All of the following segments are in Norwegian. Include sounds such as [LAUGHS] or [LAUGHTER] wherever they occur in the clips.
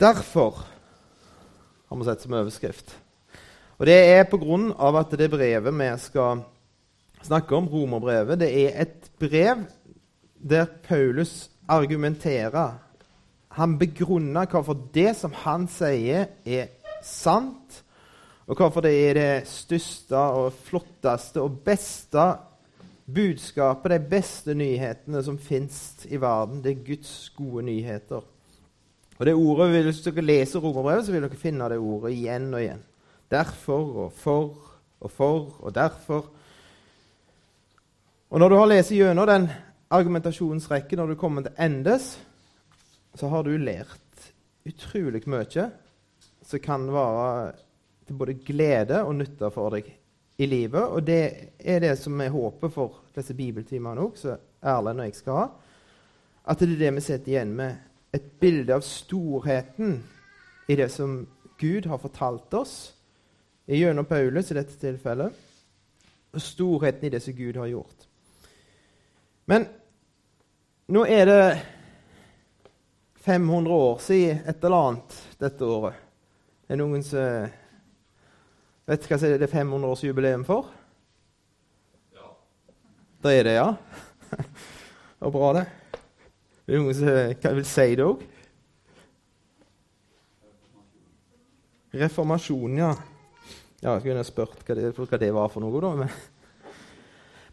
Derfor har vi sett som overskrift. Og Det er av at det brevet vi skal snakke om, romerbrevet, det er et brev der Paulus argumenterer. Han begrunner hvorfor det som han sier, er sant, og hvorfor det er det største og flotteste og beste budskapet, de beste nyhetene som fins i verden. Det er Guds gode nyheter. Og det ordet, Hvis dere leser romerbrevet, så vil dere finne det ordet igjen og igjen. Derfor og for og for og derfor. Og når du har lest gjennom den argumentasjonsrekken, når du kommer til endes, så har du lært utrolig mye som kan være til både glede og nytte for deg i livet. Og det er det som er håpet for disse bibeltimene òg, som Erlend og jeg skal ha. At det er det vi sitter igjen med et bilde av storheten i det som Gud har fortalt oss, gjennom Paulus i dette tilfellet, og storheten i det som Gud har gjort. Men nå er det 500 år siden et eller annet dette året. Det er noen som vet hva det er 500-årsjubileum for? Ja. Det er det, ja? [LAUGHS] Det var bra, det. Er det noen som vil si det òg? Reformasjon, ja. Ja, Jeg kunne spurt hva det, hva det var for noe, da. Men,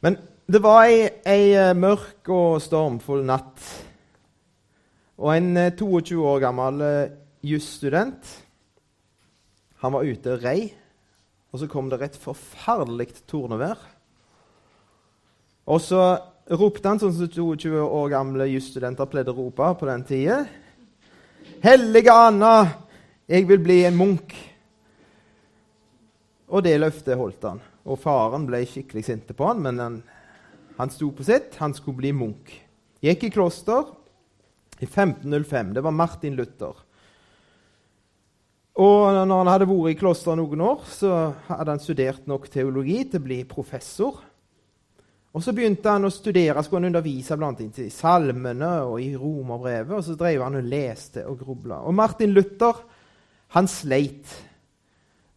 men det var ei, ei, eh, mørk og stormfull natt. Og en 22 eh, år gammel eh, jusstudent han var ute og rei, og så kom det et forferdelig tornevær. Og så ropte han sånn som 22 år gamle jusstudenter pleide å rope på den tida. Hellige Anna, jeg vil bli en munk. Og det løftet holdt han. Og faren ble skikkelig sint på han, men han, han sto på sitt. Han skulle bli munk. Gikk i kloster i 1505. Det var Martin Luther. Og når han hadde vært i klosteret noen år, så hadde han studert nok teologi til å bli professor. Og Så begynte han å studere, skulle han undervise blant annet i salmene og i romerbrevet. Og så drev han og leste og grubla. Og Martin Luther han sleit.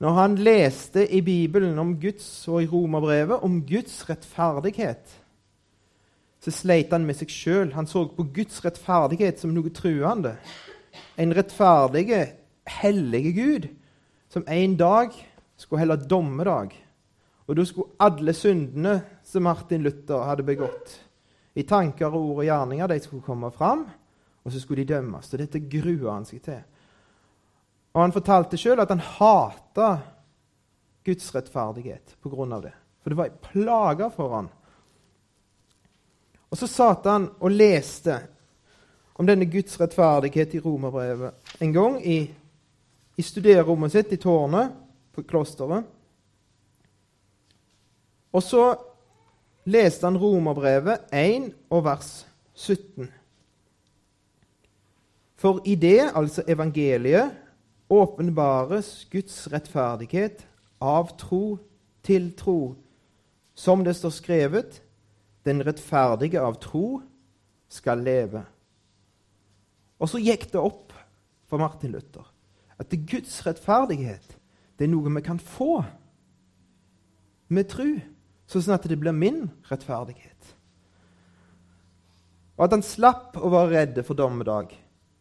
Når han leste i Bibelen om Guds og i romerbrevet om Guds rettferdighet, så sleit han med seg sjøl. Han så på Guds rettferdighet som noe truende. En rettferdige, hellige Gud som en dag skulle helle dommedag. Og da skulle alle syndene som Martin Luther hadde begått, i tanker, ord og gjerninger, de skulle komme fram, og så skulle de dømmes. Og dette grua han seg til. Og han fortalte sjøl at han hata Guds rettferdighet pga. det. For det var ei plage for han. Og så satt han og leste om denne Guds rettferdighet i romerbrevet en gang i, i studererommet sitt i tårnet på klosteret. Og så leste han Romerbrevet 1 og vers 17. For i det, altså evangeliet, åpenbares Guds rettferdighet av tro til tro. Som det står skrevet, den rettferdige av tro skal leve. Og så gikk det opp for Martin Luther at Guds rettferdighet det er noe vi kan få med tro sånn at det blir min rettferdighet. Og at han slapp å være redd for dommedag,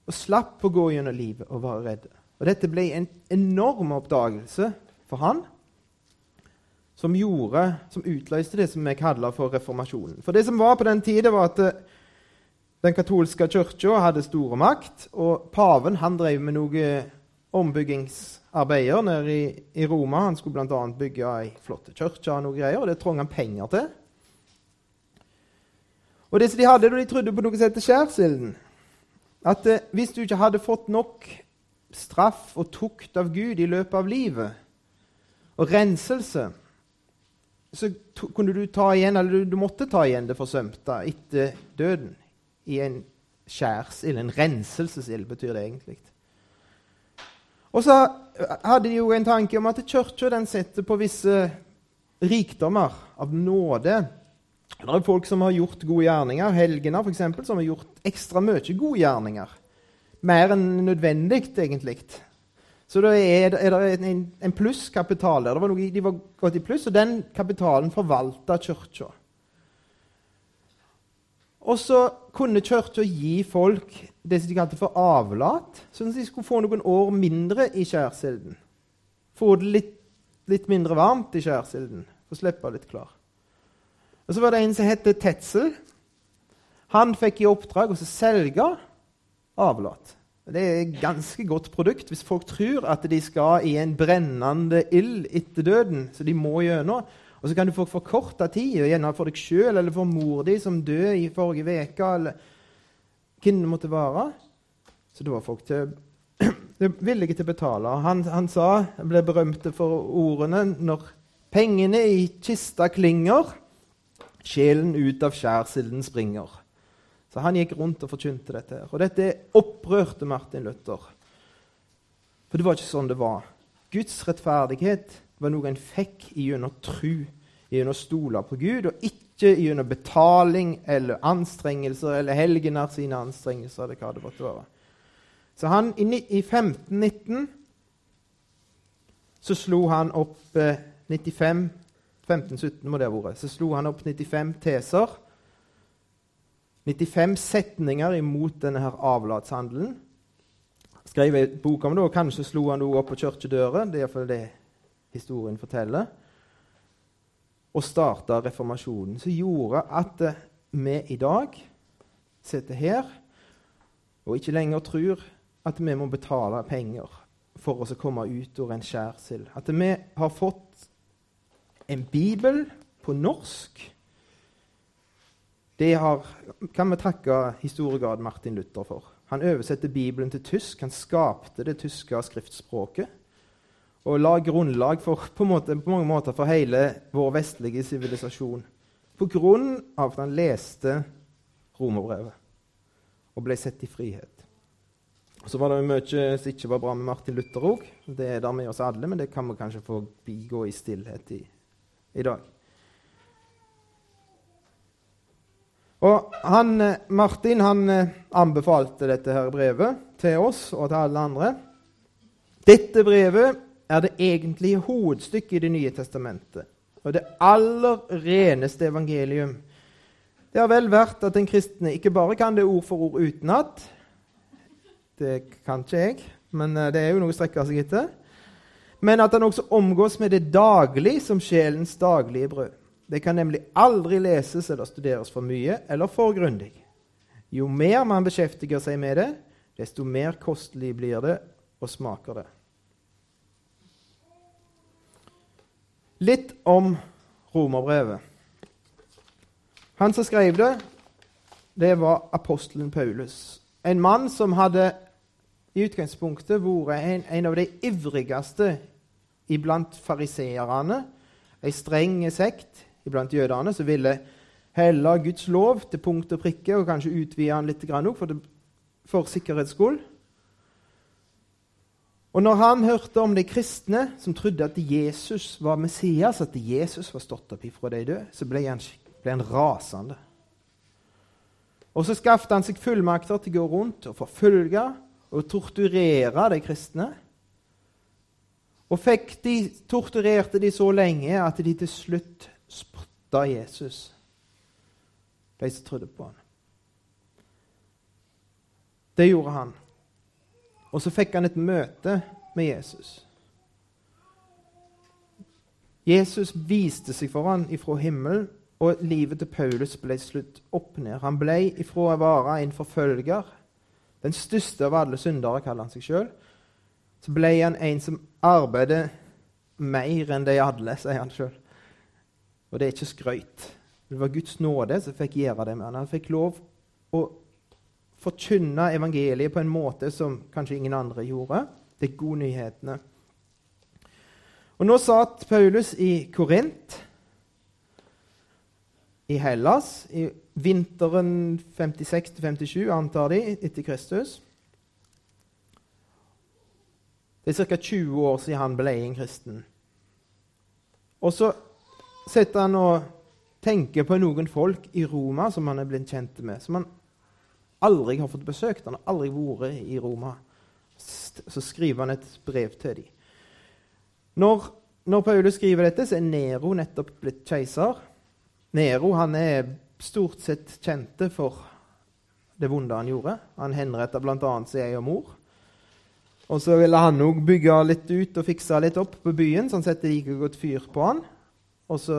og slapp å gå gjennom livet og være redd. Og Dette ble en enorm oppdagelse for han, som gjorde, som utløste det som vi kaller for reformasjonen. For det som var på den tida, var at eh, den katolske kirka hadde store makt, og paven han drev med noe ombyggingsarbeider nede i, i Roma. Han skulle bl.a. bygge ei flott kirke og noe greier, og det trong han penger til. Og det som de hadde, de trodde på noe som heter skjærsilden. At eh, hvis du ikke hadde fått nok straff og tukt av Gud i løpet av livet, og renselse, så kunne du ta igjen, eller du, du måtte ta igjen det forsømte etter døden i en skjærsild. En renselsesild, betyr det egentlig. Og så hadde de jo en tanke om at kirka setter på visse rikdommer av nåde. Det er folk som har gjort gode gjerninger. Helgener, f.eks., som har gjort ekstra mye gode gjerninger. mer enn nødvendig, egentlig. Så da er det, er det en, en plusskapital der. Var noe, de var gått i pluss, og den kapitalen forvalta kirka. Og så kunne kirka gi folk det som de kalte for avlat, sånn at de skulle få noen år mindre i skjærsilden. Få det litt, litt mindre varmt i skjærsilden. Få slippe litt klar. Og Så var det en som het Tetzel. Han fikk i oppdrag å selge avlat. Det er et ganske godt produkt hvis folk tror at de skal i en brennende ild etter døden. Så de må gjennom. Og så kan du få forkorta tid, gjerne for deg sjøl eller for mor di som døde i forrige uke, eller hvem det måtte være. Så da var folk til, [CLEARS THROAT] villige til å betale. Han, han sa, ble berømte for ordene når pengene i kista klinger, sjelen ut av skjærsilden springer. Så han gikk rundt og forkynte dette. Og dette opprørte Martin Luther. For det var ikke sånn det var. Guds rettferdighet var noe en fikk gjennom tru, gjennom å stole på Gud, og ikke gjennom betaling eller anstrengelser eller helgener sine anstrengelser. eller hva det måtte være. Så han, i, i 1519 så slo han opp eh, 95 1517 må det ha vært. Så slo han opp 95 teser 95 setninger imot denne her avlatshandelen. Skrev ei bok om det, og kanskje slo han det opp på kirkedøra. Det er iallfall det historien forteller. Og starta reformasjonen, som gjorde at vi i dag sitter her og ikke lenger tror at vi må betale penger for oss å komme ut av en skjærsild. At vi har fått en bibel på norsk det har, kan vi takke historiegard Martin Luther for. Han oversetter Bibelen til tysk. Han skapte det tyske skriftspråket. Og la grunnlag for, på, måte, på mange måter for hele vår vestlige sivilisasjon. På grunn av at han leste romerbrevet og ble sett i frihet. Så var det mye som ikke var bra med Martin Luther òg. Det er der med oss alle, men det kan vi kanskje få bigå i stillhet i i dag. Og han, eh, Martin han eh, anbefalte dette her brevet til oss og til alle andre. Dette brevet er det egentlige hovedstykket i Det nye testamentet. Og det aller reneste evangelium. Det har vel vært at den kristne ikke bare kan det ord for ord utenat. Det kan ikke jeg, men eh, det er jo noe å strekke seg etter. Men at han også omgås med det daglig som sjelens daglige brød. Det kan nemlig aldri leses eller studeres for mye eller for grundig. Jo mer man beskjeftiger seg med det, desto mer kostelig blir det og smaker det. Litt om romerbrevet. Han som skrev det, det var apostelen Paulus. En mann som hadde i utgangspunktet vært en, en av de ivrigste iblant fariseerne, ei streng sekt iblant jødene som ville helle Guds lov til punkt og prikke og kanskje utvide den litt for, for sikkerhets skyld. Og når han hørte om de kristne som trodde at Jesus var Messias, at Jesus var stått opp ifra de døde, så ble han, ble han rasende. Og så skaffet han seg fullmakter til å gå rundt og forfølge og torturere de kristne. Og de, torturerte de så lenge at de til slutt spotta Jesus, de som trodde på ham. Det gjorde han. Og så fikk han et møte med Jesus. Jesus viste seg for ham ifra himmelen, og livet til Paulus ble slutt opp ned. Han ble ifra å være en forfølger, den største av alle syndere, kaller han seg sjøl, så ble han en som arbeider mer enn de alle, sier han sjøl. Og det er ikke skrøyt. Det var Guds nåde som fikk gjøre det med han. Han fikk lov å forkynne evangeliet på en måte som kanskje ingen andre gjorde. Det er gode nyhetene. Og Nå satt Paulus i Korint, i Hellas, i vinteren 56-57, antar de, etter Kristus. Det er ca. 20 år siden han ble en kristen. Og så sitter han og tenker på noen folk i Roma som han er blitt kjent med. Som han aldri har fått besøkt. Han har aldri vært i Roma. Så skriver han et brev til dem. Når, når Paulus skriver dette, så er Nero nettopp blitt keiser. Nero han er stort sett kjente for det vonde han gjorde. Han henretta bl.a. sin egen mor. Og så ville han òg bygge litt ut og fikse litt opp på byen, sånn at det gikk godt fyr på han. Og så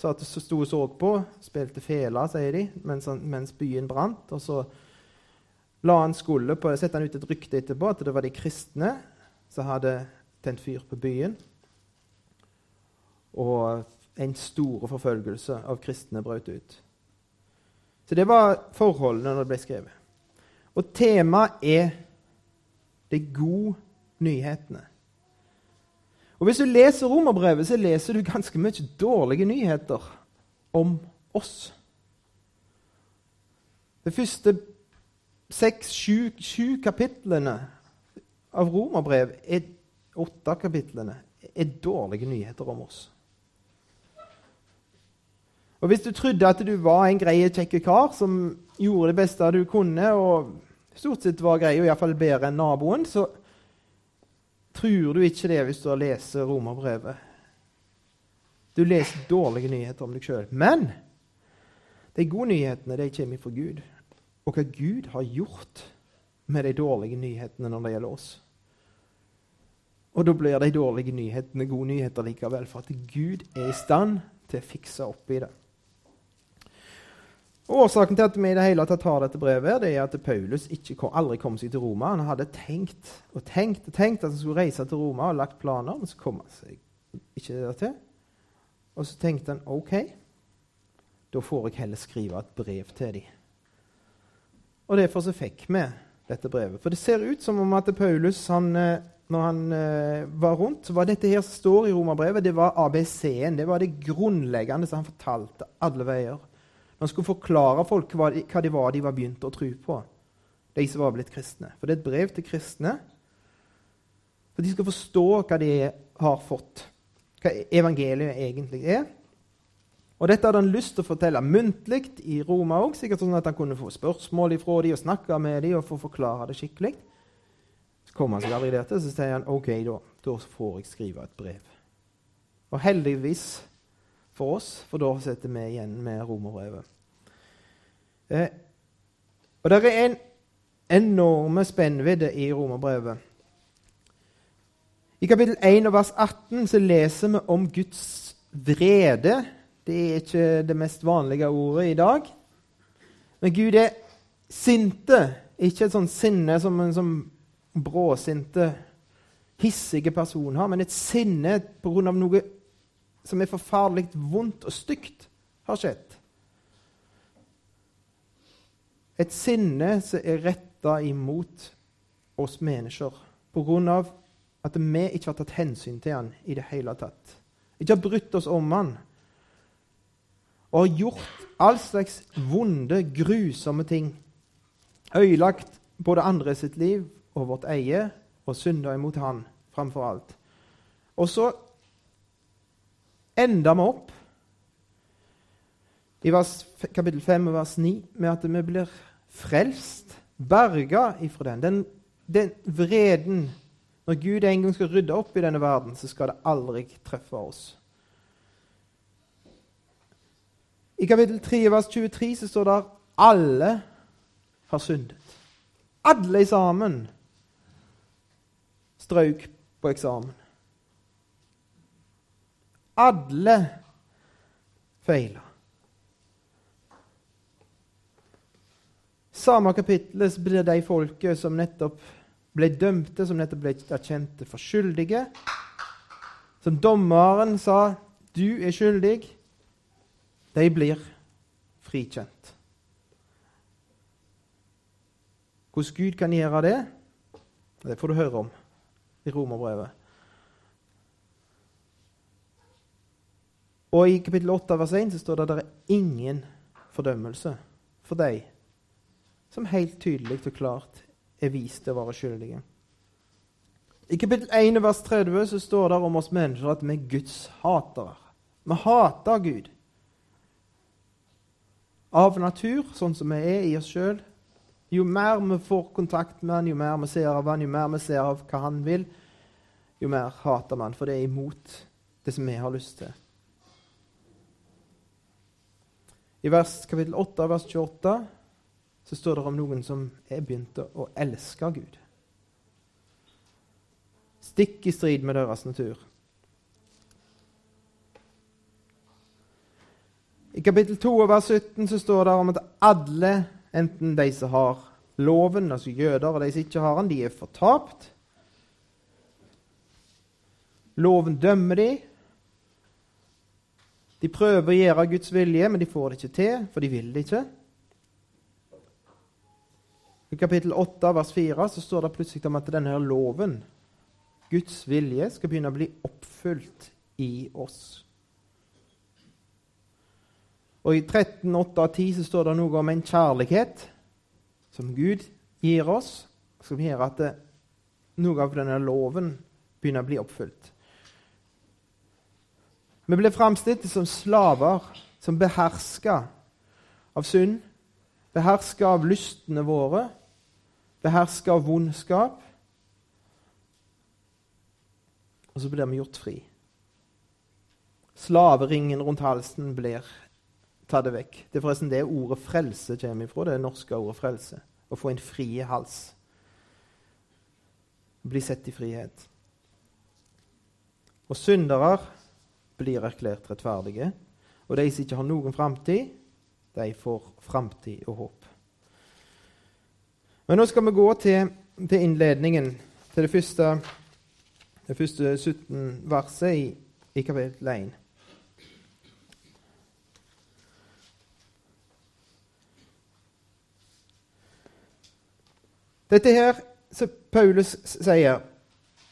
satt det sto og så på, spilte fela, sier de, mens, han, mens byen brant. Og så la han skulde på, sette han ut et rykte etterpå at det var de kristne som hadde tent fyr på byen. Og en stor forfølgelse av kristne brøt ut. Så det var forholdene når det ble skrevet. Og temaet er de gode nyhetene. Og Hvis du leser romerbrevet, så leser du ganske mye dårlige nyheter om oss. De første seks, sju, sju kapitlene av romerbrev, er, åtte kapitlene, er dårlige nyheter om oss. Og Hvis du trodde at du var en grei, kjekk kar som gjorde det beste du kunne, og stort sett var grei, og iallfall bedre enn naboen, så tror du ikke det hvis du har lest romerbrevet. Du leser dårlige nyheter om deg sjøl. Men de gode nyhetene kommer fra Gud. Og hva Gud har gjort med de dårlige nyhetene når det gjelder oss. Og da blir de dårlige nyhetene gode nyheter likevel, for at Gud er i stand til å fikse opp i det. Årsaken til at vi i det hele tatt har dette brevet, det er at Paulus kom, aldri kom seg til Roma. Han hadde tenkt og tenkt og tenkt at han skulle reise til Roma og lagt planer, men så kom han seg ikke der til. Og så tenkte han OK, da får jeg heller skrive et brev til dem. Og derfor så fikk vi dette brevet. For det ser ut som om at Paulus, han, eh, når han uh, var rundt, var dette her som står i romerbrevet, det var ABC-en. Det var det grunnleggende som han fortalte alle veier. Han skulle forklare folk hva de, hva de var de var begynt å tro på, de som var blitt kristne. For det er et brev til kristne. For de skal forstå hva de har fått, hva evangeliet egentlig er. Og Dette hadde han lyst til å fortelle muntlig i Roma òg, sikkert sånn at han kunne få spørsmål ifra dem og snakke med dem og få forklare det skikkelig. Så kom han seg aldri der til, så sier han OK, da, da får jeg skrive et brev. Og heldigvis for oss, for da sitter vi igjen med romerbrevet. Eh, og Det er en enorme spennvidde i romerbrevet. I kapittel 1 vers 18 så leser vi om Guds vrede. Det er ikke det mest vanlige ordet i dag. Men Gud er sinte. Ikke et sånt sinne som en sånn bråsinte, hissige person har, men et sinne pga. noe som er forferdelig vondt og stygt, har skjedd. Et sinne som er retta imot oss mennesker pga. at vi ikke har tatt hensyn til han i det hele tatt. Ikke har brydd oss om han. Og har gjort all slags vonde, grusomme ting. Ødelagt både andre sitt liv og vårt eie, og synda imot han framfor alt. Og så ender vi opp i vers, kapittel 5 og vers 9 med at vi blir frelst, berga ifra den. den. Den vreden Når Gud en gang skal rydde opp i denne verden, så skal det aldri treffe oss. I kapittel 3 vers 23 så står det alle har syndet. Alle sammen strøk på eksamen. Alle feiler. Samme kapittelet blir de folket som nettopp ble dømte, som nettopp ble erkjente for skyldige. Som dommeren sa 'du er skyldig', de blir frikjent. Hvordan Gud kan gjøre det, det får du høre om i Romerbrevet. Og I kapittel 8 vers 1 så står det at det er ingen fordømmelse for deg som helt tydelig og klart er vist å være skyldige. I kapittel 1 vers 30 så står det om oss mennesker at vi er Guds hatere. Vi hater Gud. av natur, sånn som vi er i oss sjøl. Jo mer vi får kontakt med han, jo mer vi ser av han, jo mer vi ser av hva han vil, jo mer hater man, for det er imot det som vi har lyst til. I vers, kapittel 8, vers 28 så står det om noen som er begynt å elske Gud. Stikk i strid med deres natur. I kapittel 2 vers 17 så står det om at alle, enten de som har loven, altså jøder, og de som ikke har den, de er fortapt. Loven dømmer de. De prøver å gjøre Guds vilje, men de får det ikke til, for de vil det ikke. I kapittel 8, vers 4 så står det plutselig om at denne loven, Guds vilje, skal begynne å bli oppfylt i oss. Og I 13, 8 og 10 så står det noe om en kjærlighet som Gud gir oss, som gjør at det, noe av denne loven begynner å bli oppfylt. Vi ble framstilt som slaver som beherska av synd, beherska av lystene våre beherska av vondskap. Og så blir vi gjort fri. Slaveringen rundt halsen blir tatt vekk. Det er forresten det ordet 'frelse' kommer ifra. Det er norske ordet 'frelse'. Å få en fri hals. Bli sett i frihet. Og syndere blir erklært rettferdige. Og de som ikke har noen framtid, de får framtid og håp. Men nå skal vi gå til, til innledningen, til det første, det første 17 verset i, i kapittel 1. Dette her, som Paulus sier,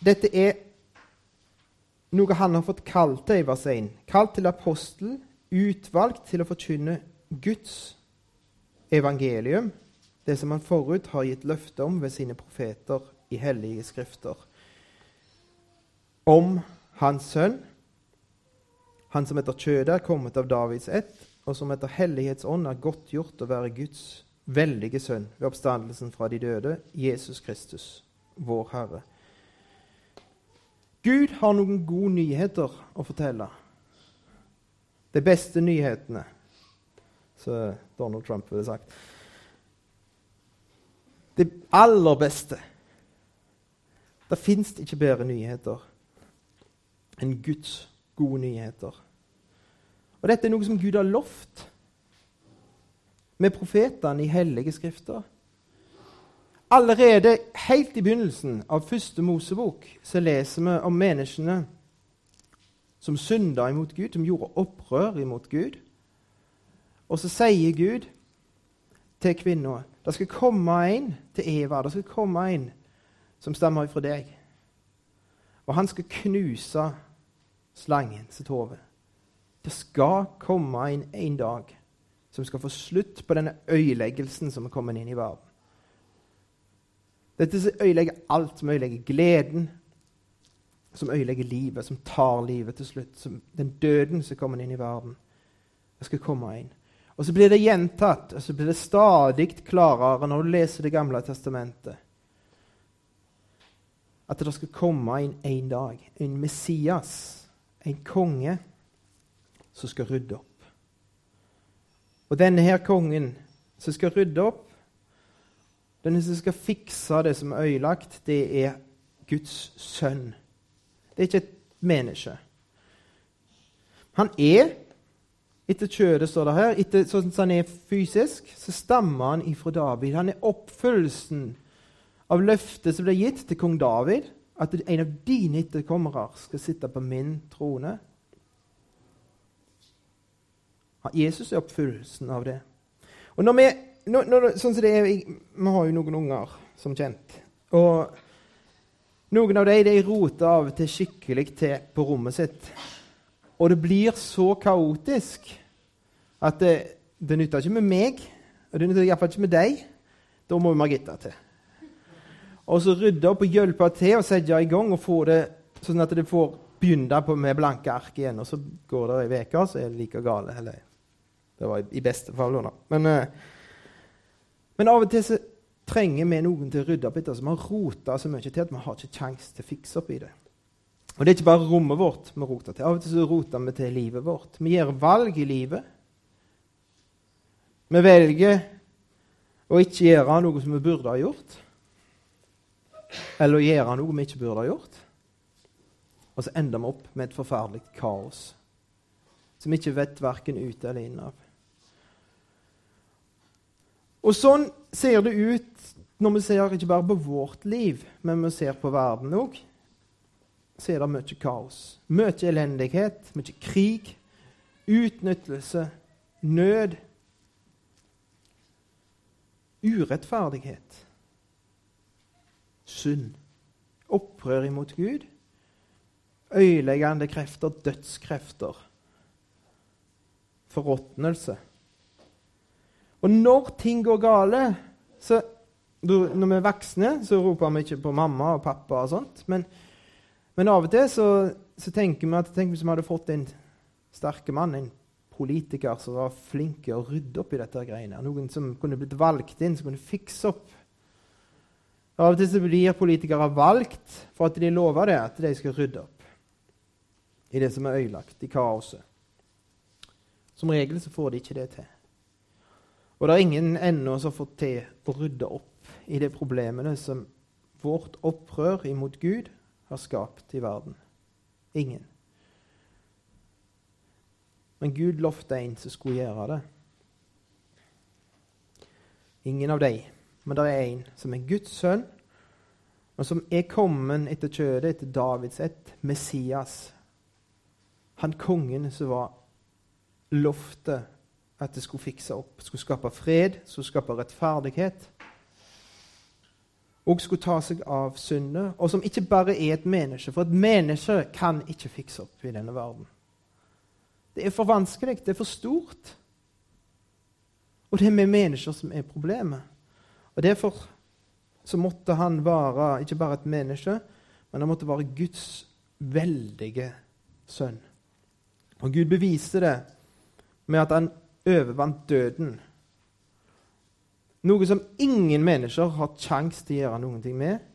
dette er noe han har fått kalt til i vers 1. Kalt til apostel, utvalgt til å forkynne Guds evangelium det som han forut har gitt løfte om ved sine profeter i hellige skrifter. Om hans sønn, han som etter kjødet er kommet av Davids ett, og som etter hellighetsånd er godtgjort å være Guds veldige sønn ved oppstandelsen fra de døde, Jesus Kristus, vår Herre. Gud har noen gode nyheter å fortelle. De beste nyhetene, som Donald Trump ville sagt det aller beste. Det fins ikke bedre nyheter enn Guds gode nyheter. Og dette er noe som Gud har lovt med profetene i hellige skrifter. Allerede helt i begynnelsen av første Mosebok så leser vi om menneskene som synda imot Gud, som gjorde opprør imot Gud. Og så sier Gud til kvinna det skal komme en til Eva, det skal komme en som stammer fra deg. Og han skal knuse slangen sitt hode. Det skal komme en en dag som skal få slutt på denne øyeleggelsen som er kommet inn i verden. Dette som øyelegger alt, som øyelegger gleden, som øyelegger livet, som tar livet til slutt. Som den døden som kommer inn i verden. Det skal komme en. Og så blir det gjentatt, og så blir det stadig klarere når du leser Det gamle testamentet. At det skal komme en, en dag, en Messias, en konge, som skal rydde opp. Og denne her kongen som skal rydde opp, denne som skal fikse det som er ødelagt, det er Guds sønn. Det er ikke et menneske. Han er etter kjødet, står det her. Etter, sånn som han er fysisk, så stammer han ifra David. Han er oppfyllelsen av løftet som ble gitt til kong David, at en av dine etterkommere skal sitte på min trone. Jesus er oppfyllelsen av det. Og når vi, når, når, sånn som det er, vi har jo noen unger, som kjent. Og noen av dem de roter av og til skikkelig til på rommet sitt. Og det blir så kaotisk at det, det nytter ikke med meg, og det nytter iallfall ikke med deg. Da må Margitta til. Og så rydde opp og hjelpe til og sette i gang og få det sånn at det får begynne med blanke ark igjen. Og så går det ei uke, så er det like gale. Eller, Det var i beste fall, da. Men, eh, men av og til så trenger vi noen til å rydde opp etter oss. Vi har rota så mye til at vi har ikke kjangs til å fikse opp i det. Og det er ikke bare rommet vårt vi roter til. Av og til så roter vi til livet vårt. Vi gjør valg i livet. Vi velger å ikke gjøre noe som vi burde ha gjort, eller å gjøre noe vi ikke burde ha gjort. Og så ender vi opp med et forferdelig kaos som vi ikke vet verken ute eller inne av. Og sånn ser det ut når vi ser ikke bare på vårt liv, men vi ser på verden òg. Så er det mye kaos. Mye elendighet, mye krig, utnyttelse, nød. Urettferdighet. Synd. Opprør imot Gud. Øyeleggende krefter, dødskrefter. Forråtnelse. Og når ting går gale så, Når vi er voksne, så roper vi ikke på mamma og pappa og sånt. Men, men av og til så, så tenker vi at tenk hvis vi hadde fått en sterke mann, en politiker som var flink til å rydde opp i dette greiene. Noen som kunne blitt valgt inn, som kunne fikse opp. Av og til så blir politikere valgt for at de lover det, at de skal rydde opp i det som er ødelagt, i kaoset. Som regel så får de ikke det til. Og det er ingen ennå som har fått til å rydde opp i de problemene som vårt opprør imot Gud har skapt i verden. Ingen. Men Gud lovte en som skulle gjøre det. Ingen av dem, men det er en som er Guds sønn, og som er kommet etter kjødet, etter Davids ett, Messias. Han kongen som var lovte at det skulle fikse opp, skulle skape fred, skulle skape rettferdighet. Og skulle ta seg av syndet, og som ikke bare er et menneske. For et menneske kan ikke fikse opp i denne verden. Det er for vanskelig, det er for stort. Og det er med mennesker som er problemet. Og Derfor så måtte han være ikke bare et menneske, men han måtte være Guds veldige sønn. Og Gud beviste det med at han overvant døden. Noe som ingen mennesker har kjangs til å gjøre noe med.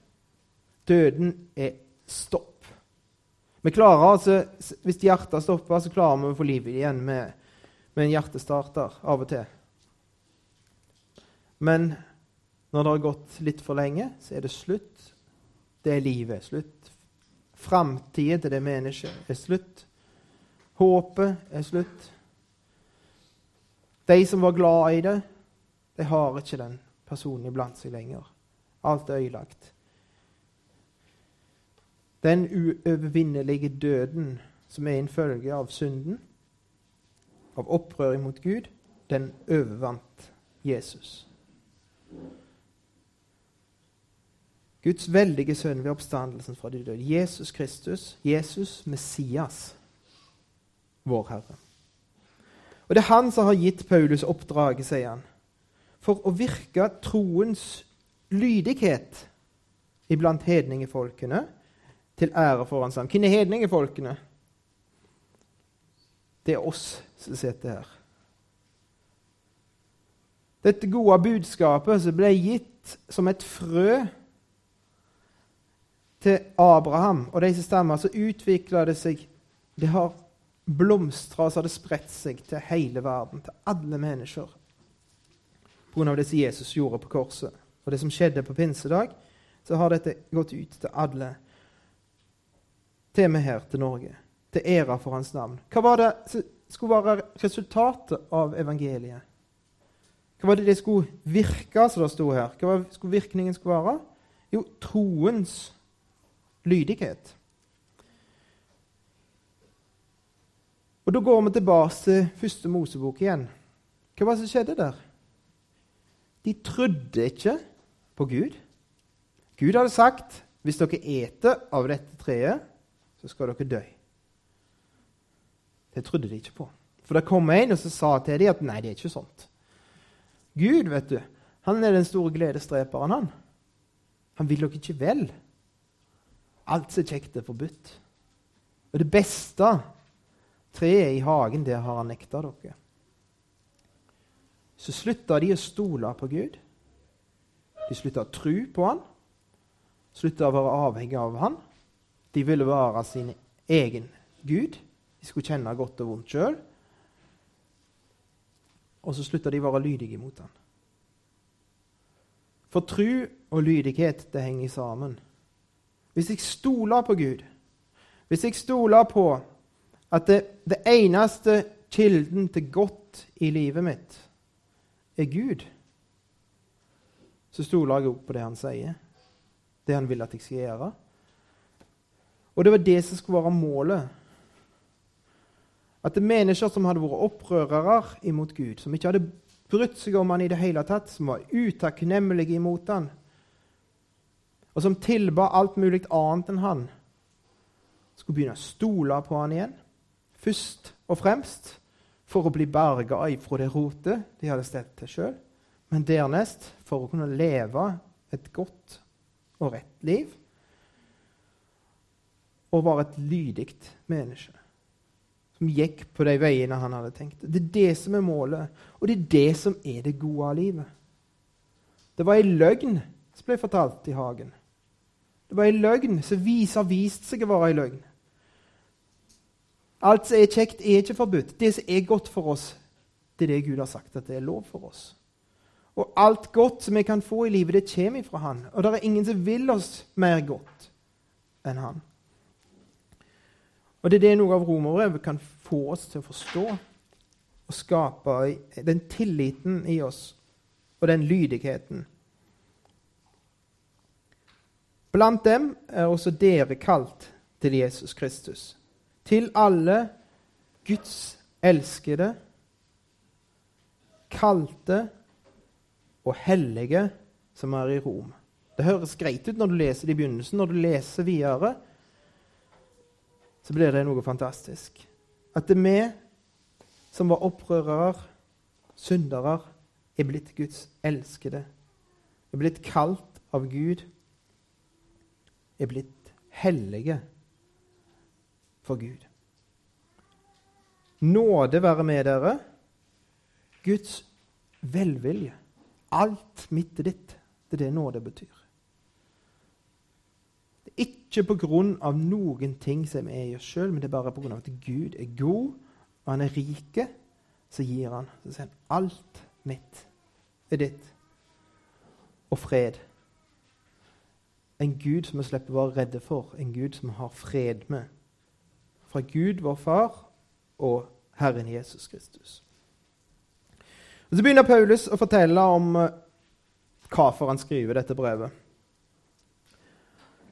Døden er stopp. Vi klarer altså, Hvis hjertet stopper, så klarer vi å få livet igjen med, med en hjertestarter av og til. Men når det har gått litt for lenge, så er det slutt. Det er livet slutt. Framtiden til det mennesket er slutt. Håpet er slutt. De som var glad i det, de har ikke den personen iblant seg lenger. Alt er ødelagt. Den uovervinnelige døden som er en følge av synden, av opprøret mot Gud, den overvant Jesus. Guds veldige sønn ved oppstandelsen fra de døde. Jesus Kristus, Jesus Messias, vår Herre. Og det er han som har gitt Paulus oppdraget, sier han, for å virke troens lydighet iblant hedningefolkene til ære for hans navn. Hvem er hedningefolkene? Det er oss som sitter her. Dette gode budskapet som ble gitt som et frø til Abraham og de som stemmer, så utvikla det seg Det har blomstra, så har spredt seg til hele verden, til alle mennesker. Pga. det som Jesus gjorde på korset, og det som skjedde på pinsedag, så har dette gått ut til alle. Til meg her til Norge. Til ære for hans navn. Hva var det som skulle være resultatet av evangeliet? Hva var det det skulle virke, som det sto her? Hva var, skulle virkningen skulle være? Jo, troens lydighet. Og Da går vi tilbake til første Mosebok igjen. Hva var det som skjedde der? De trodde ikke på Gud. Gud hadde sagt hvis dere eter av dette treet, så skal dere dø. Det trodde de ikke på. For det kom en og sa til dem at nei, det er ikke sånt. Gud, vet du, han er den store gledesdreperen, han. Han vil dere ikke vel. Alt som er kjekt, er forbudt. Og det beste Treet i hagen, det har han nekta dere. Så slutta de å stole på Gud. De slutta å tro på han, slutta å være avhengig av han. De ville være sin egen Gud. De skulle kjenne godt og vondt sjøl. Og så slutta de å være lydige mot han. For tro og lydighet det henger sammen. Hvis jeg stoler på Gud, hvis jeg stoler på at det, det eneste kilden til godt i livet mitt er Gud, så stoler jeg òg på det han sier, det han vil at jeg skal gjøre. Og det var det som skulle være målet. At det mennesker som hadde vært opprørere imot Gud, som ikke hadde brydd seg om han i det hele tatt, som var utakknemlige imot han, og som tilba alt mulig annet enn han, skulle begynne å stole på han igjen. Først og fremst for å bli berga ifra det rotet de hadde stelt til sjøl, men dernest for å kunne leve et godt og rett liv og være et lydig menneske som gikk på de veiene han hadde tenkt. Det er det som er målet, og det er det som er det gode av livet. Det var ei løgn som ble fortalt i hagen. Det var ei løgn som har vist seg å være ei løgn. Alt som er kjekt, er ikke forbudt. Det som er godt for oss, det er det Gud har sagt at det er lov for oss. Og alt godt som vi kan få i livet, det kommer fra Han. Og det er ingen som vil oss mer godt enn Han. Og det er det noe av romerbrevet kan få oss til å forstå og skape den tilliten i oss og den lydigheten. Blant dem er også dere kalt til Jesus Kristus til alle Guds elskede, kalte og hellige som er i Rom. Det høres greit ut når du leser det i begynnelsen. Når du leser videre, så blir det noe fantastisk. At det er vi som var opprørere, syndere, er blitt Guds elskede. Er blitt kalt av Gud. Er blitt hellige for Gud. Nåde være med dere. Guds velvilje. Alt mitt er ditt. Det er det nåde betyr. Det er ikke på grunn av noen ting som er i oss sjøl, men det er bare på grunn av at Gud er god, og han er rike. Så gir han. Så sier han alt mitt er ditt. Og fred. En Gud som vi slipper å være redde for. En Gud som vi har fred med fra Gud, vår Far, og Herren Jesus Kristus. Og Så begynner Paulus å fortelle om eh, hvorfor han skriver dette brevet.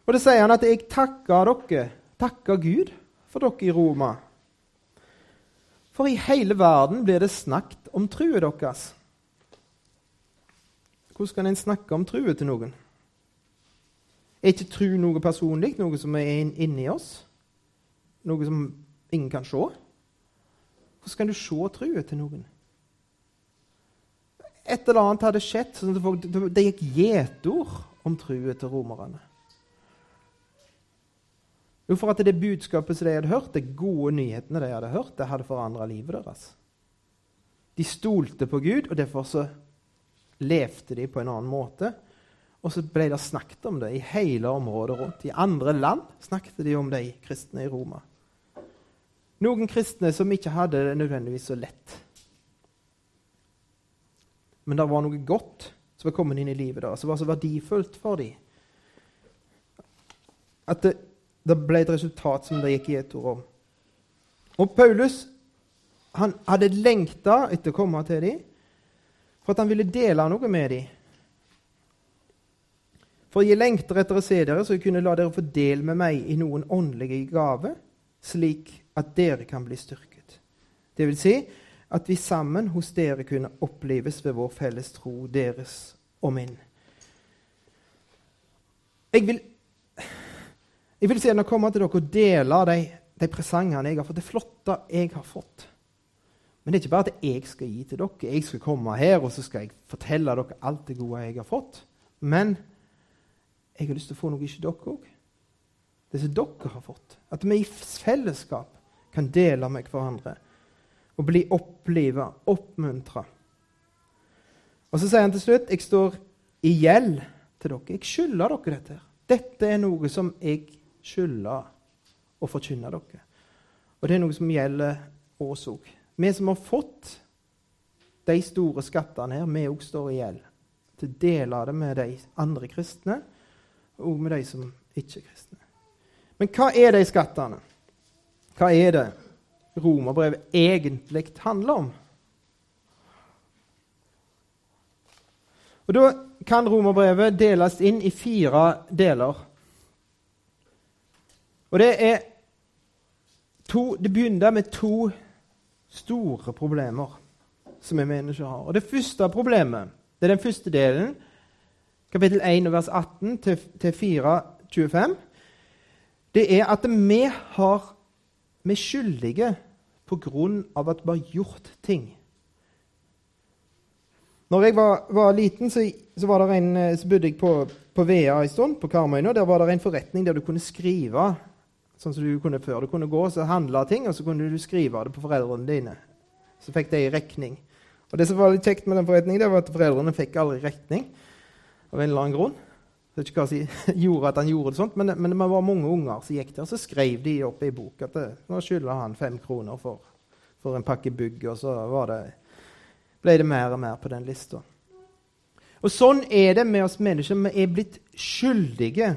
Og Det sier han at 'jeg takker dere, takker Gud for dere i Roma'. For i hele verden blir det snakket om truet deres. Hvordan kan en snakke om truet til noen? Er ikke tru noe personlig, noe som er inni oss? Noe som ingen kan se? Hvordan kan du se truet til noen? Et eller annet hadde skjedd. sånn at Det gikk gjetord om truet til romerne. Jo, for at det budskapet som de hadde hørt, de gode nyhetene de hadde hørt, det hadde forandra livet deres. De stolte på Gud, og derfor så levde de på en annen måte. Og så ble det snakket om det i hele området rundt. I andre land snakket de om de kristne i Roma. Noen kristne som ikke hadde det nødvendigvis så lett. Men det var noe godt som var kommet inn i livet deres, som var så verdifullt for dem. At det, det ble et resultat som det gikk i et ord om. Og Paulus han hadde lengta etter å komme til dem, for at han ville dele noe med dem. For jeg lengter etter å se dere, så jeg kunne la dere få del med meg i noen åndelige gaver, slik at dere kan bli styrket. Det vil si at vi sammen hos dere kunne oppleves ved vår felles tro, deres og min. Jeg vil, jeg vil gjerne komme til dere og dele de, de presangene jeg har fått, det flotte jeg har fått. Men det er ikke bare at jeg skal gi til dere. Jeg skal komme her og så skal jeg fortelle dere alt det gode jeg har fått. Men jeg har lyst til å få noe ikke dere òg. Det som dere har fått. At vi i fellesskap kan dele med hverandre og bli oppliva, oppmuntra. Og så sier han til slutt jeg står i gjeld til dere. Jeg skylder dere dette. her. Dette er noe som jeg skylder å forkynne dere. Og det er noe som gjelder oss òg. Vi som har fått de store skattene her, vi òg står i gjeld. Til å dele det med de andre kristne og med de som ikke er kristne. Men hva er de skattene? Hva er det romerbrevet egentlig handler om? Og Da kan romerbrevet deles inn i fire deler. Og Det er to, det begynner med to store problemer som vi mennesker har. Og Det første problemet, det er den første delen, kapittel 1, vers 18 til, til 4, 25, det er at vi har vi er skyldige på grunn av at vi har gjort ting. Når jeg var, var liten, så, så, var en, så bodde jeg på, på Vea en stund, på Karmøyna. Der var det en forretning der du kunne skrive sånn som du kunne før. Du kunne gå og handle ting, og så kunne du skrive det på foreldrene dine. Så fikk de regning. Og Det som var litt kjekt med den forretningen, det var at foreldrene fikk aldri regning. av en eller annen grunn. Jeg vet ikke hva som [LAUGHS] gjorde at han gjorde det sånt, men, men det var mange unger som gikk der. Så skrev de opp i bok at det, nå skylder han fem kroner for, for en pakke bygg. Og så det, ble det mer og mer på den lista. Og sånn er det med oss mennesker. Vi er blitt skyldige.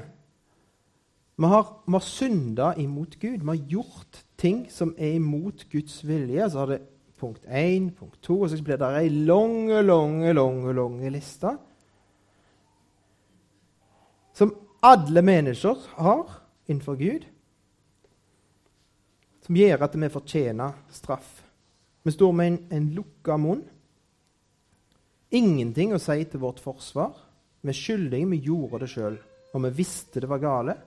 Vi har, vi har synda imot Gud. Vi har gjort ting som er imot Guds vilje. Så har det punkt 1, punkt 2, og så blir det ei lang, lang, lang, lang liste som alle mennesker har innenfor Gud, som gjør at vi fortjener straff. Vi står med en, en lukka munn. Ingenting å si til vårt forsvar. Vi er skyldige, vi gjorde det sjøl, og vi visste det var gale.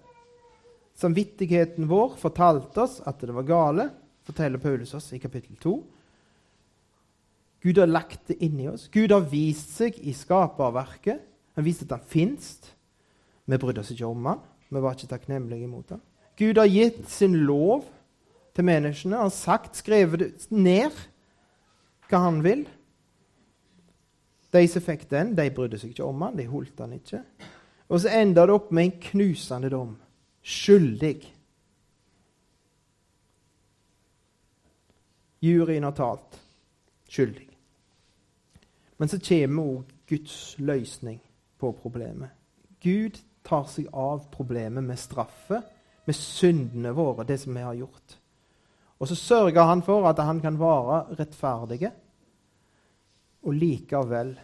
Samvittigheten vår fortalte oss at det var gale, forteller Paulus oss i kapittel 2. Gud har lagt det inni oss. Gud har vist seg i skaperverket. Han viste at han fins. Vi brydde oss ikke om han. Vi var ikke takknemlige imot han. Gud har gitt sin lov til menneskene. Han har sagt, skrevet ned hva han vil. De som fikk den, de brydde seg ikke om han, de holdt han ikke. Og så enda det opp med en knusende dom. Skyldig. Juryen har talt. Skyldig. Men så kommer òg Guds løsning på problemet. Gud tar seg av problemet med straffe, med syndene våre, det som vi har gjort. Og så sørger han for at han kan være rettferdig og likevel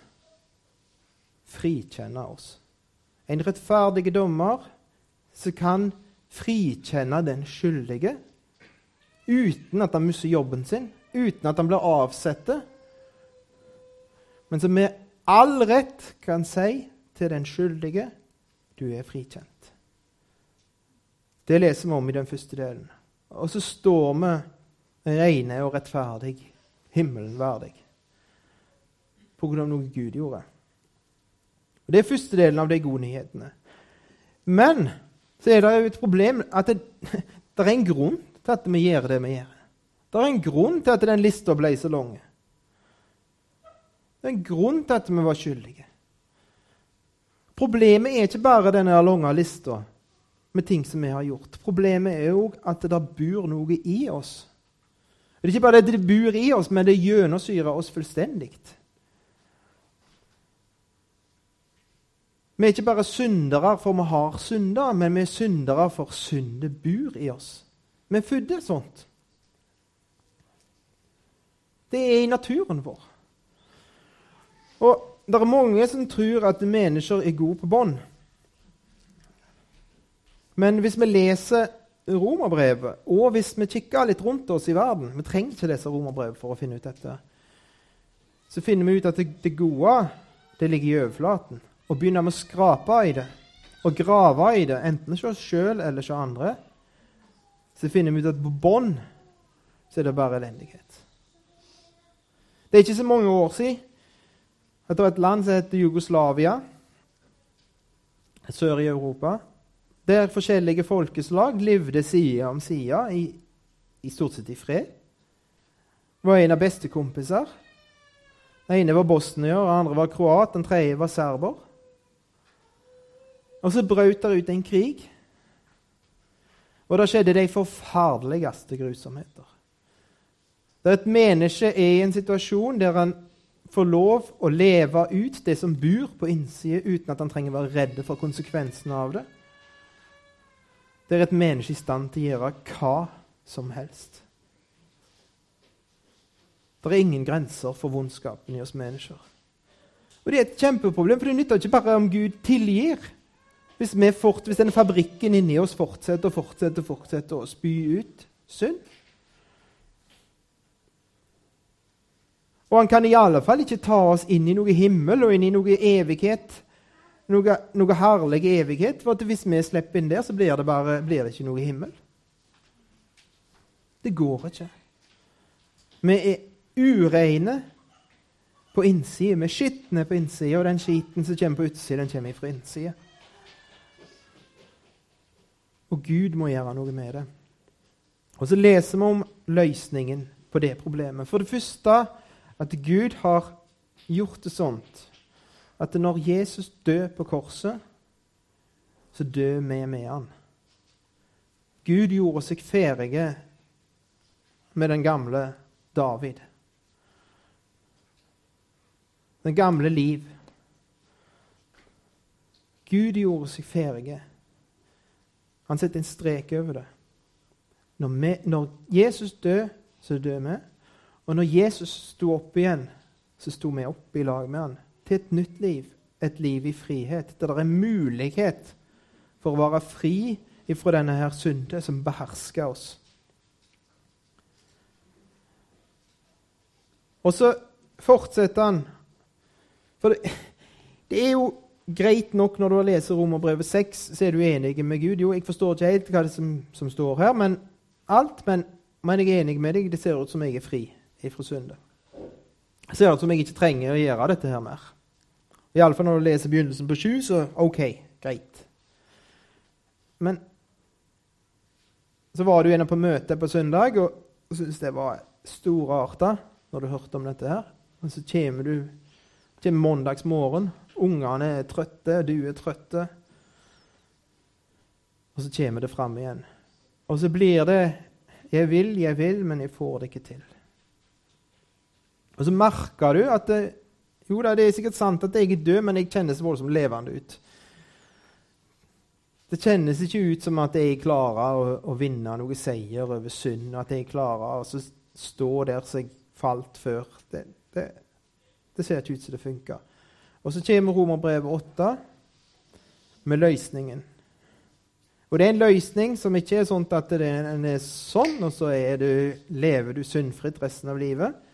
frikjenne oss. En rettferdig dommer som kan frikjenne den skyldige uten at han mister jobben sin, uten at han blir avsatt, men som med all rett kan si til den skyldige du er frikjent. Det leser vi om i den første delen. Og så står vi rene og rettferdig, himmelen verdig, på grunn av noe Gud gjorde. Og Det er første delen av de gode nyhetene. Men så er det jo et problem at det, [LAUGHS] det er en grunn til at vi gjør det vi gjør. Det er en grunn til at den lista ble så lang. Det er en grunn til at vi var skyldige. Problemet er ikke bare denne lange lista med ting som vi har gjort. Problemet er òg at det bor noe i oss. Det er ikke bare det det bor i oss, men det gjennomsyrer oss fullstendig. Vi er ikke bare syndere for vi har synder, men vi er syndere for syndet bor i oss. Vi er født sånt. Det er i naturen vår. Og det er mange som tror at mennesker er gode på bånd. Men hvis vi leser romerbrevet, og hvis vi kikker litt rundt oss i verden Vi trenger ikke lese romerbrevet for å finne ut dette. Så finner vi ut at det, det gode det ligger i overflaten. Og begynner vi å skrape i det og grave i det, enten hos oss sjøl eller hos andre, så finner vi ut at på bånn så er det bare elendighet. Det er ikke så mange år siden etter et land som heter Jugoslavia, sør i Europa, der forskjellige folkeslag levde side om side i, i stort sett i fred. Var en av bestekompiser. Den ene var bosnier, den andre var kroat, den tredje var serber. Og så brøt det ut en krig. Og da skjedde de forferdeligste grusomheter. Der et menneske er i en situasjon der han får lov å leve ut det som bor på innsida, uten at han trenger å være redd for konsekvensene av det. Der et menneske i stand til å gjøre hva som helst. Det er ingen grenser for vondskapen i oss mennesker. Og Det er et kjempeproblem, for det nytter ikke bare om Gud tilgir. Hvis, fort, hvis denne fabrikken inni oss fortsetter og fortsetter, fortsetter å spy ut synd. Og han kan i alle fall ikke ta oss inn i noe himmel og inn i noe evighet. Noe, noe herlig evighet. For hvis vi slipper inn der, så blir det, bare, blir det ikke noe himmel. Det går ikke. Vi er ureine på innsida. Vi er skitne på innsida, og den skiten som kommer på utsida, den kommer fra innsida. Og Gud må gjøre noe med det. Og så leser vi om løsningen på det problemet. For det første at Gud har gjort det sånt at når Jesus dør på korset, så dør vi med han. Gud gjorde seg ferdige med den gamle David. Den gamle liv. Gud gjorde seg ferdige han setter en strek over det. Når, vi, når Jesus dør, så dør vi. Og når Jesus sto opp igjen, så sto vi opp i lag med han til et nytt liv. Et liv i frihet, der det er mulighet for å være fri ifra denne her synde som behersker oss. Og så fortsetter han. For det, det er jo greit nok når du har lest Romerbrevet 6, så er du enig med Gud. Jo, jeg forstår ikke helt hva det som, som står her, men alt. Men, men, jeg er enig med deg. Det ser ut som jeg er fri ifra synde. Ser ut som jeg ikke trenger å gjøre dette her mer. Iallfall når du leser begynnelsen på sju, så OK, greit. Men så var du inne på møte på søndag og syntes det var storarta når du hørte om dette her. Og så kommer du kommer mandags morgen Ungene er trøtte, du er trøtte. Og så kommer det fram igjen. Og så blir det 'Jeg vil, jeg vil, men jeg får det ikke til'. Og så merker du at det, jo da, det er sikkert sant at jeg er død, men jeg kjennes voldsomt levende ut. Det kjennes ikke ut som at jeg klarer å, å vinne noe seier over synd. At jeg klarer å stå der som jeg falt før. Det, det, det ser ikke ut som det funker. Og så kommer Romerbrevet 8 med løsningen. Og det er en løsning som ikke er sånn at den er sånn, og så du, lever du syndfritt resten av livet.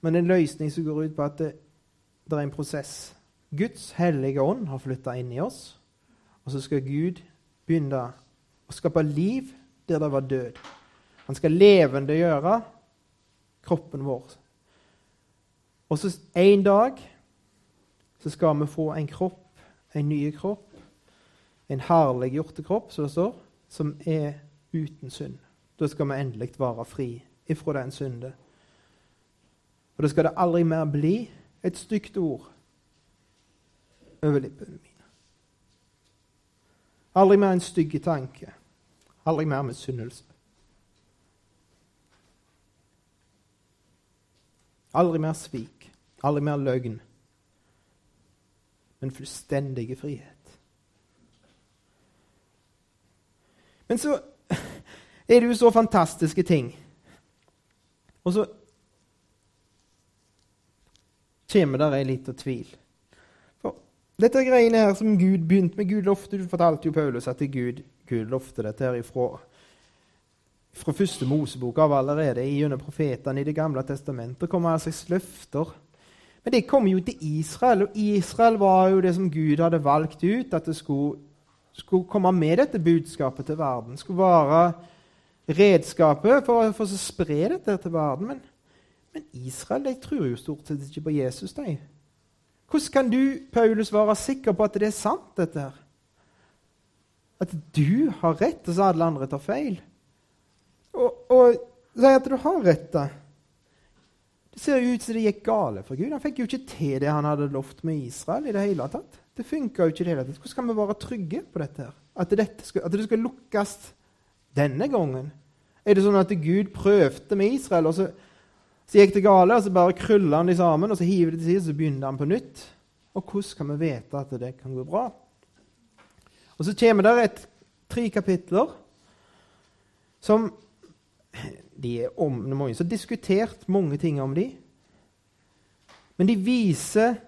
Men en løsning som går ut på at det, det er en prosess. Guds hellige ånd har flytta inn i oss, og så skal Gud begynne å skape liv der det var død. Han skal levendegjøre kroppen vår. Og så en dag så skal vi få en kropp, en ny kropp, en herliggjorte kropp, som det står, som er uten synd. Da skal vi endelig være fri ifra den synde. Og da skal det aldri mer bli et stygt ord over lippene mine. Aldri mer en stygg tanke. Aldri mer misunnelse. Aldri mer svik. Aldri mer løgn men fullstendige frihet. Men så er det jo så fantastiske ting. Og så kommer der ei lita tvil. For dette greiene her som Gud begynte med Gud lovte, Du fortalte jo Paulus at Gud, Gud lovte dette her ifra, fra første Mosebok av allerede gjennom profetene i Det gamle testamentet. kommer altså løfter men det kom jo til Israel, og Israel var jo det som Gud hadde valgt ut. At det skulle, skulle komme med dette budskapet til verden. Skulle være redskapet for, for å spre dette til verden. Men, men, Israel de tror jo stort sett ikke på Jesus. De. Hvordan kan du, Paulus, være sikker på at det er sant, dette her? At du har rett, og så alle andre tar feil? Og, si at du har rett, da. Det ser jo ut som det gikk gale for Gud. Han fikk jo ikke til det han hadde lovt med Israel. i Det hele tatt. Det funka jo ikke i det hele tatt. Hvordan skal vi være trygge på dette? her? At, dette skal, at det skal lukkes denne gangen? Er det sånn at Gud prøvde med Israel, og så, så gikk det gale, og så bare krøller han de sammen, og så hiver de til side, så begynner han på nytt? Og hvordan kan vi vite at det kan gå bra? Og så kommer det et, tre kapitler som de er om, mange som diskutert mange ting om de. Men de viser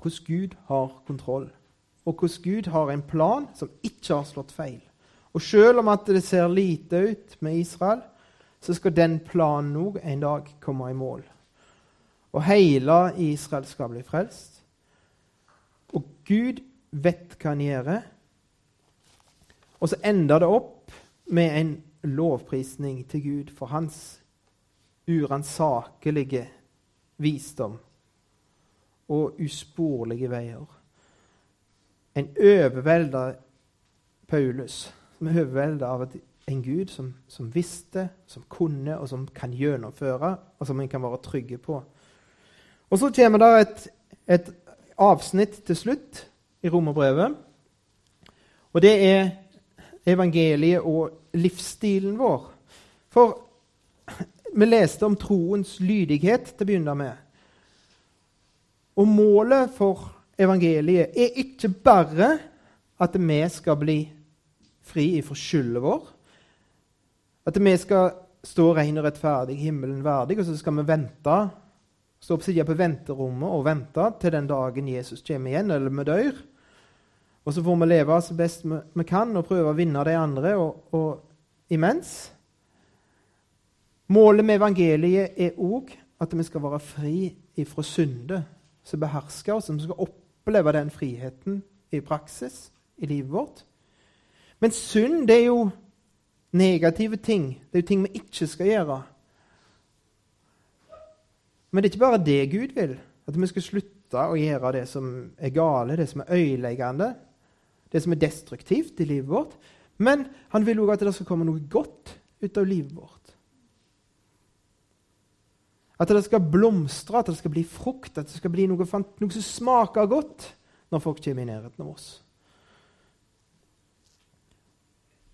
hvordan Gud har kontroll, og hvordan Gud har en plan som ikke har slått feil. Og selv om at det ser lite ut med Israel, så skal den planen òg en dag komme i mål. Og hele Israel skal bli frelst. Og Gud vet hva han gjør. Og så ender det opp med en lovprisning til Gud for hans uransakelige visdom og usporlige veier. En overvelda Paulus som er overvelda av en Gud som, som, visste, som kunne, og som kan gjennomføre, og som en kan være trygge på. Og Så kommer det et, et avsnitt til slutt i romerbrevet. Og det er evangeliet og livsstilen vår. For vi leste om troens lydighet til å begynne med. Og målet for evangeliet er ikke bare at vi skal bli fri ifra skylden vår. At vi skal stå ren og rettferdig, himmelen verdig, og så skal vi vente stå på sida på venterommet og vente til den dagen Jesus kommer igjen, eller vi dør. Og så får vi leve så best vi kan og prøve å vinne de andre og, og imens. Målet med evangeliet er òg at vi skal være fri ifra synde som behersker oss, som skal oppleve den friheten i praksis i livet vårt. Men synd det er jo negative ting. Det er jo ting vi ikke skal gjøre. Men det er ikke bare det Gud vil. At vi skal slutte å gjøre det som er gale, det som er øyeleggende, det som er destruktivt i livet vårt. Men han vil òg at det skal komme noe godt ut av livet vårt. At det skal blomstre, at det skal bli frukt, at det skal bli noe, noe som smaker godt når folk kommer i nærheten av oss.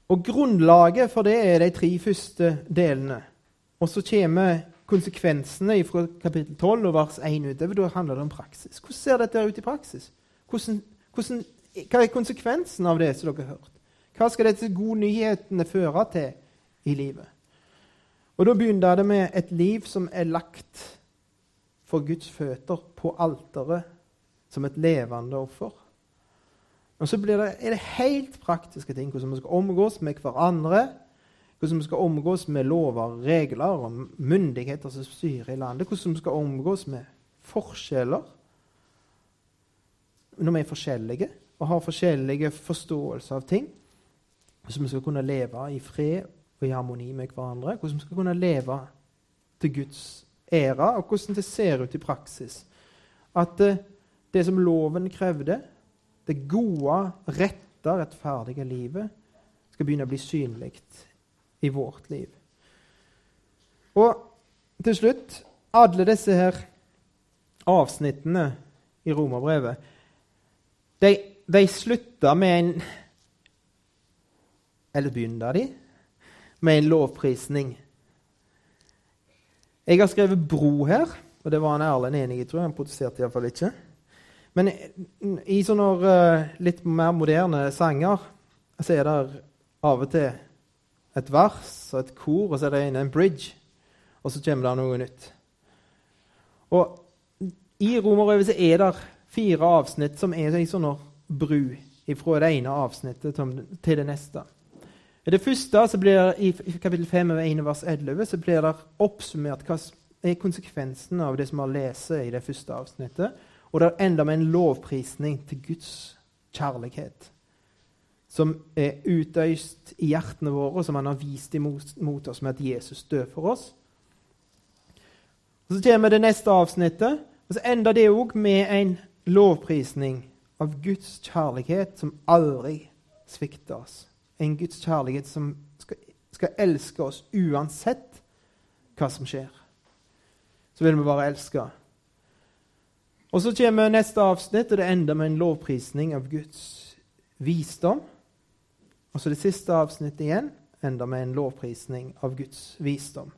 Og Grunnlaget for det er de tre første delene. Og så kommer konsekvensene fra kapittel 12 og vers 1 utover. Da handler det om praksis. Hvordan ser dette ut i praksis? Hvordan, hvordan hva er konsekvensen av det som dere har hørt? Hva skal disse gode nyhetene føre til i livet? Og Da begynner det med et liv som er lagt for Guds føtter på alteret som et levende offer. Og så det, er det helt praktiske ting. Hvordan vi skal omgås med hverandre. Hvordan vi skal omgås med lover, regler og myndigheter som styrer i landet. Hvordan vi skal omgås med forskjeller når vi er forskjellige og har forskjellige forståelser av ting. Hvordan vi skal kunne leve i fred og i harmoni med hverandre. Hvordan vi skal kunne leve til Guds ære, og hvordan det ser ut i praksis. At eh, det som loven krevde, det gode, rette, rettferdige livet, skal begynne å bli synlig i vårt liv. Og til slutt alle disse her avsnittene i romerbrevet de de slutta med en Eller begynner de med en lovprisning? Jeg har skrevet 'bro' her, og det var han Erlend enig i, tror jeg. Han protesterte iallfall ikke. Men i sånne uh, litt mer moderne sanger så er det av og til et vers og et kor, og så er det en bridge, og så kommer det noe nytt. Og I Romerbrevet er det fire avsnitt som er ei sånn bru fra det ene avsnittet til det neste. I det første, så blir, i kapittel 5, 1, vers 11, så blir det oppsummert hva er konsekvensen av det som vi leser i det første avsnittet. Og det ender med en lovprisning til Guds kjærlighet, som er utøyst i hjertene våre, og som han har vist imot mot oss med at Jesus dør for oss. Og Så kommer det neste avsnittet, og så ender det òg med en lovprisning av Guds kjærlighet som aldri svikter oss. En Guds kjærlighet som skal, skal elske oss uansett hva som skjer. så vil vi bare elska. Og så kommer neste avsnitt, og det ender med en lovprisning av Guds visdom. Og så det siste avsnittet igjen ender med en lovprisning av Guds visdom.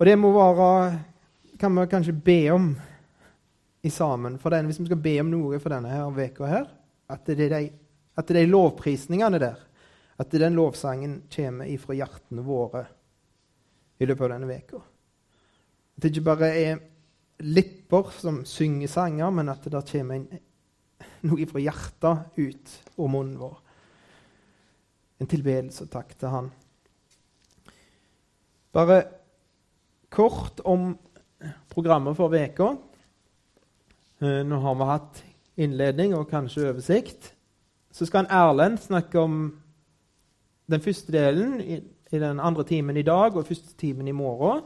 Og det må være kan vi kanskje be om i sammen for den, hvis vi skal be om noe for denne her veka her, at det er de, at lovprisningene der, at den lovsangen kommer ifra hjertene våre i løpet av denne veka. At det ikke bare er lipper som synger sanger, men at det der kommer noe fra hjertet ut av munnen vår. En tilbedelse og takk til Han. Bare kort om programmet for veka. Eh, nå har vi hatt innledning og kanskje oversikt. Så skal en Erlend snakke om den første delen i, i, den andre timen i dag og første timen i morgen.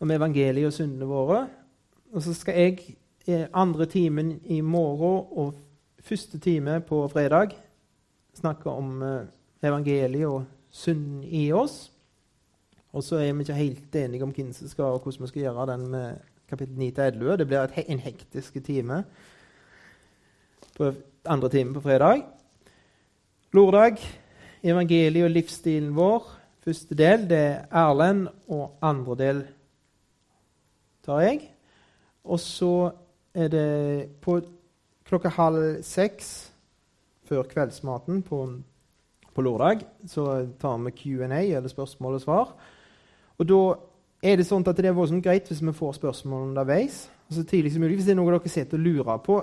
Om evangeliet og syndene våre. Og så skal jeg i andre timen i morgen og første time på fredag snakke om eh, evangeliet og synden i oss. Og så er vi ikke helt enige om hvem som skal, og hvordan vi skal gjøre den med kapittel 9-11. Det blir en hektisk time på andre time på fredag. Lordag, evangeliet og livsstilen vår. Første del det er Erlend, og andre del tar jeg. Og så er det på klokka halv seks før kveldsmaten på, på lørdag så tar vi Q&A, eller spørsmål og svar. Og da er det sånn at det er voldsomt greit hvis vi får spørsmål underveis. så tidlig som mulig. Hvis det er noe dere sitter og lurer på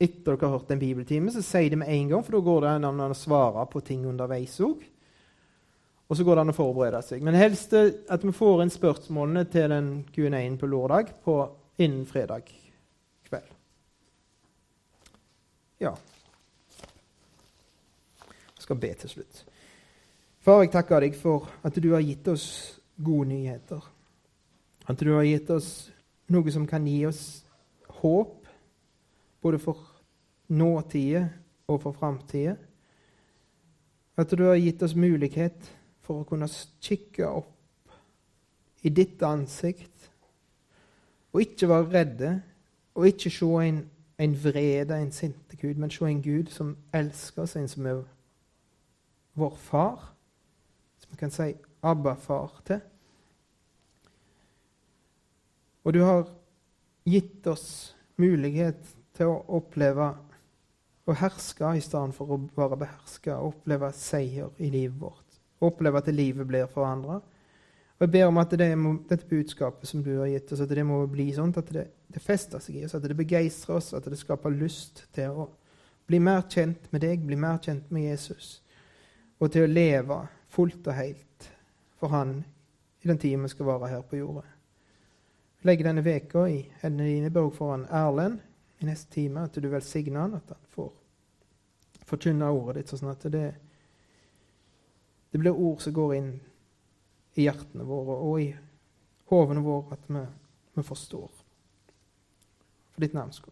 etter dere har hørt en bibeltime, så si det med en gang, for da går det an å svare på ting underveis òg. Og så går det an å forberede seg. Men helst at vi får inn spørsmålene til den Q&A-en på lørdag på innen fredag kveld. Ja. Jeg skal be til slutt. Far, jeg takker deg for at du har gitt oss gode nyheter. At du har gitt oss noe som kan gi oss håp, både for nåtida og for framtida. At du har gitt oss mulighet for å kunne kikke opp i ditt ansikt og ikke være redde og ikke se en, en vrede, en sinte Gud, men se en Gud som elsker oss, en som er vår far, som vi kan si Abba-far til. Og du har gitt oss mulighet til å oppleve å herske i stedet for å bare beherske. Oppleve seier i livet vårt. Oppleve at livet blir forandra. Og Jeg ber om at det må, dette budskapet som du har gitt oss, at det må bli sånn at det, det fester seg i oss, at det begeistrer oss, at det skaper lyst til å bli mer kjent med deg, bli mer kjent med Jesus, og til å leve fullt og helt for Han i den tiden vi skal være her på jorda. Legg denne veka i hendene dine. Ber foran Erlend i neste time at du velsigner han, at han får forkynne ordet ditt, sånn at det, det blir ord som går inn i hjertene våre og i hovene våre, at vi, vi forstår. For ditt navns.